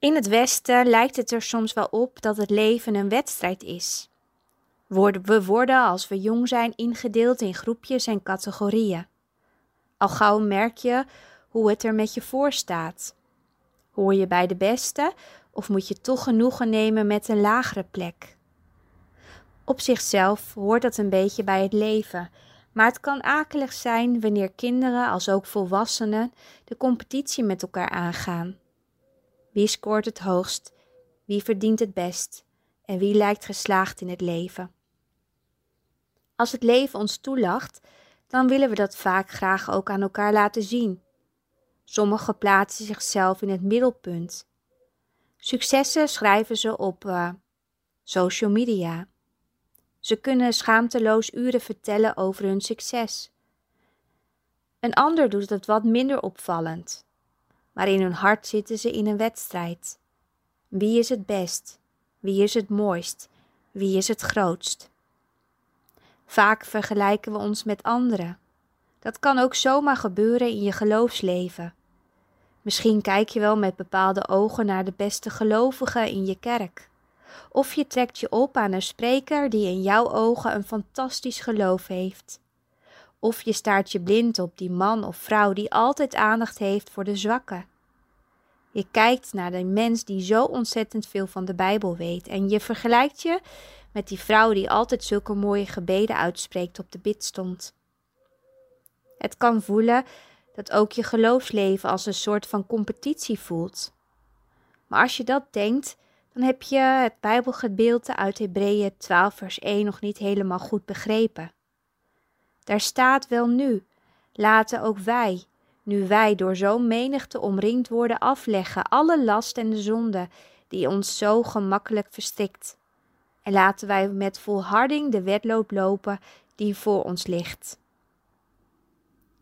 In het Westen lijkt het er soms wel op dat het leven een wedstrijd is. We worden als we jong zijn ingedeeld in groepjes en categorieën. Al gauw merk je hoe het er met je voor staat. Hoor je bij de beste of moet je toch genoegen nemen met een lagere plek? Op zichzelf hoort dat een beetje bij het leven, maar het kan akelig zijn wanneer kinderen als ook volwassenen de competitie met elkaar aangaan. Wie scoort het hoogst? Wie verdient het best? En wie lijkt geslaagd in het leven? Als het leven ons toelacht, dan willen we dat vaak graag ook aan elkaar laten zien. Sommigen plaatsen zichzelf in het middelpunt. Successen schrijven ze op uh, social media. Ze kunnen schaamteloos uren vertellen over hun succes. Een ander doet het wat minder opvallend, maar in hun hart zitten ze in een wedstrijd. Wie is het best? Wie is het mooist? Wie is het grootst? Vaak vergelijken we ons met anderen. Dat kan ook zomaar gebeuren in je geloofsleven. Misschien kijk je wel met bepaalde ogen naar de beste gelovigen in je kerk. Of je trekt je op aan een spreker die in jouw ogen een fantastisch geloof heeft. Of je staart je blind op die man of vrouw die altijd aandacht heeft voor de zwakken. Je kijkt naar de mens die zo ontzettend veel van de Bijbel weet en je vergelijkt je met die vrouw die altijd zulke mooie gebeden uitspreekt op de bidstond. Het kan voelen dat ook je geloofsleven als een soort van competitie voelt. Maar als je dat denkt, dan heb je het Bijbelgedeelte uit Hebreeën 12 vers 1 nog niet helemaal goed begrepen. Daar staat wel nu, laten ook wij, nu wij door zo'n menigte omringd worden, afleggen alle last en de zonde die ons zo gemakkelijk verstikt. En laten wij met volharding de wedloop lopen die voor ons ligt.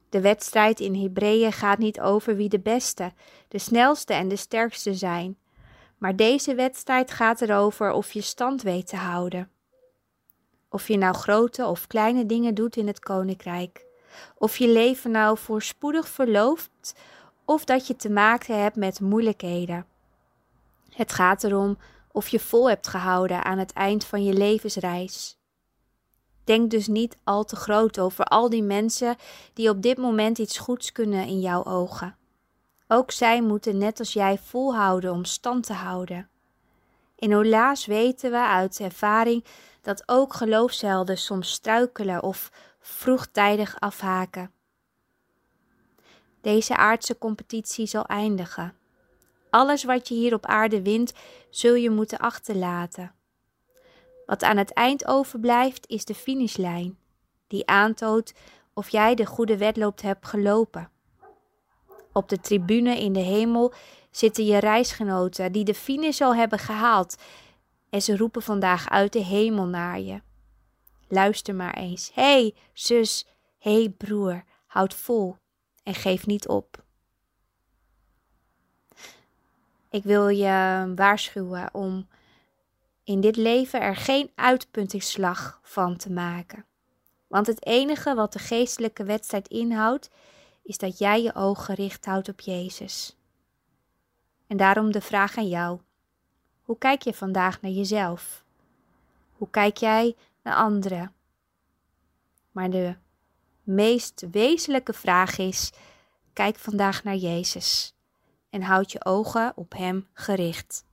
De wedstrijd in Hebreeën gaat niet over wie de beste, de snelste en de sterkste zijn, maar deze wedstrijd gaat erover of je stand weet te houden. Of je nou grote of kleine dingen doet in het koninkrijk. Of je leven nou voorspoedig verloopt of dat je te maken hebt met moeilijkheden. Het gaat erom of je vol hebt gehouden aan het eind van je levensreis. Denk dus niet al te groot over al die mensen die op dit moment iets goeds kunnen in jouw ogen. Ook zij moeten net als jij volhouden om stand te houden. In helaas weten we uit ervaring dat ook geloofshelden soms struikelen of vroegtijdig afhaken. Deze aardse competitie zal eindigen. Alles wat je hier op aarde wint, zul je moeten achterlaten. Wat aan het eind overblijft, is de finishlijn, die aantoont of jij de goede wedloop hebt gelopen. Op de tribune in de hemel zitten je reisgenoten die de finish al hebben gehaald en ze roepen vandaag uit de hemel naar je. Luister maar eens. Hé, hey, zus, hé, hey, broer, houd vol en geef niet op. Ik wil je waarschuwen om in dit leven er geen uitpuntingsslag van te maken. Want het enige wat de geestelijke wedstrijd inhoudt, is dat jij je oog gericht houdt op Jezus. En daarom de vraag aan jou: hoe kijk je vandaag naar jezelf? Hoe kijk jij naar anderen? Maar de meest wezenlijke vraag is: kijk vandaag naar Jezus en houd je ogen op Hem gericht.